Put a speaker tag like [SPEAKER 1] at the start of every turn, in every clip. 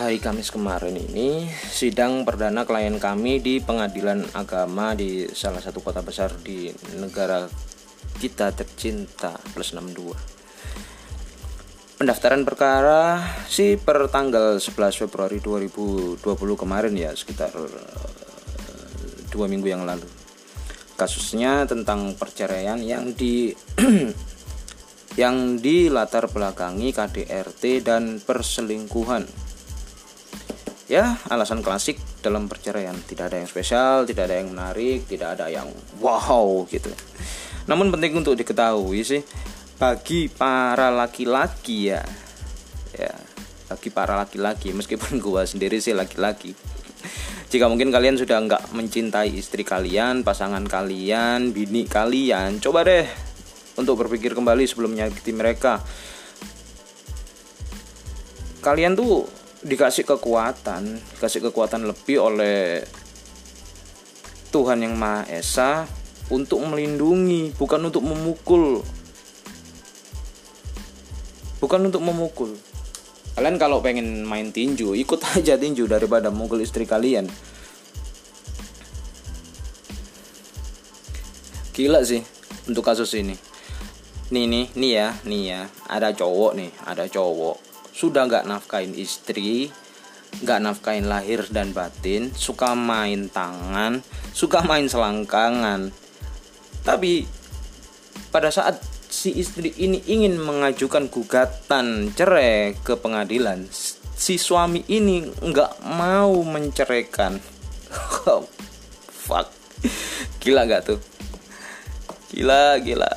[SPEAKER 1] hari Kamis kemarin ini sidang perdana klien kami di pengadilan agama di salah satu kota besar di negara kita tercinta plus 62 pendaftaran perkara sih per tanggal 11 Februari 2020 kemarin ya sekitar eh, dua minggu yang lalu. Kasusnya tentang perceraian yang di yang dilatar belakangi KDRT dan perselingkuhan ya alasan klasik dalam perceraian. Tidak ada yang spesial tidak ada yang menarik tidak ada yang wow gitu. Namun penting untuk diketahui sih bagi para laki-laki ya. Ya bagi para laki-laki meskipun gua sendiri sih laki-laki. Jika mungkin kalian sudah nggak mencintai istri kalian, pasangan kalian, bini kalian, coba deh untuk berpikir kembali sebelum menyakiti mereka. Kalian tuh dikasih kekuatan, dikasih kekuatan lebih oleh Tuhan yang Maha Esa untuk melindungi, bukan untuk memukul. Bukan untuk memukul. Kalian kalau pengen main tinju ikut aja tinju daripada mukul istri kalian. Gila sih untuk kasus ini. Nih nih nih ya nih ya. Ada cowok nih ada cowok sudah nggak nafkain istri nggak nafkain lahir dan batin suka main tangan suka main selangkangan. Tapi pada saat si istri ini ingin mengajukan gugatan cerai ke pengadilan si suami ini nggak mau menceraikan. Fuck. Gila gak tuh? Gila gila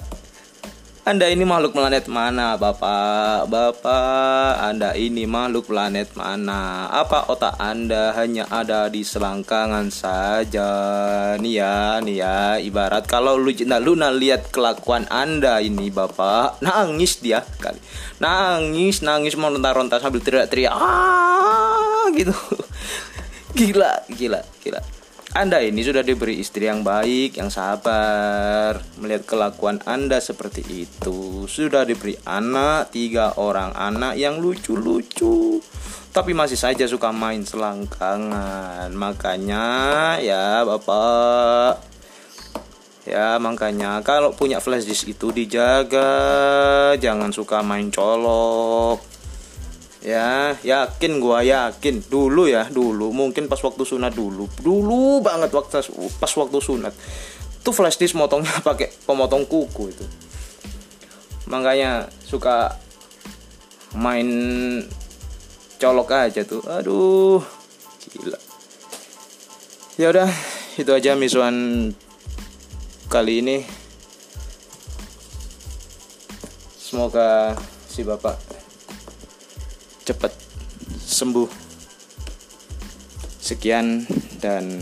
[SPEAKER 1] anda ini makhluk planet mana, Bapak? Bapak, Anda ini makhluk planet mana? Apa otak Anda hanya ada di selangkangan saja? Nih ya, nih ya, ibarat kalau lu nah, Luna lihat kelakuan Anda ini, Bapak, nangis dia kali. Nangis, nangis mau ronta-ronta sambil teriak-teriak. Ah, gitu. Gila, gila, gila. Anda ini sudah diberi istri yang baik, yang sabar. Melihat kelakuan Anda seperti itu, sudah diberi anak, tiga orang anak yang lucu-lucu. Tapi masih saja suka main selangkangan. Makanya ya Bapak, ya makanya kalau punya flash disk itu dijaga, jangan suka main colok ya yakin gua yakin. Dulu ya dulu. Mungkin pas waktu sunat dulu. Dulu banget waktu pas waktu sunat. Tuh flash disk motongnya pakai pemotong kuku itu. Makanya suka main colok aja tuh. Aduh gila. Ya udah itu aja misuan kali ini. Semoga si bapak cepat sembuh. Sekian dan